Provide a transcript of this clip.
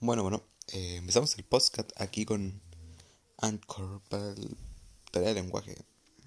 Bueno, bueno, eh, empezamos el podcast aquí con Anchor para el tarea de lenguaje.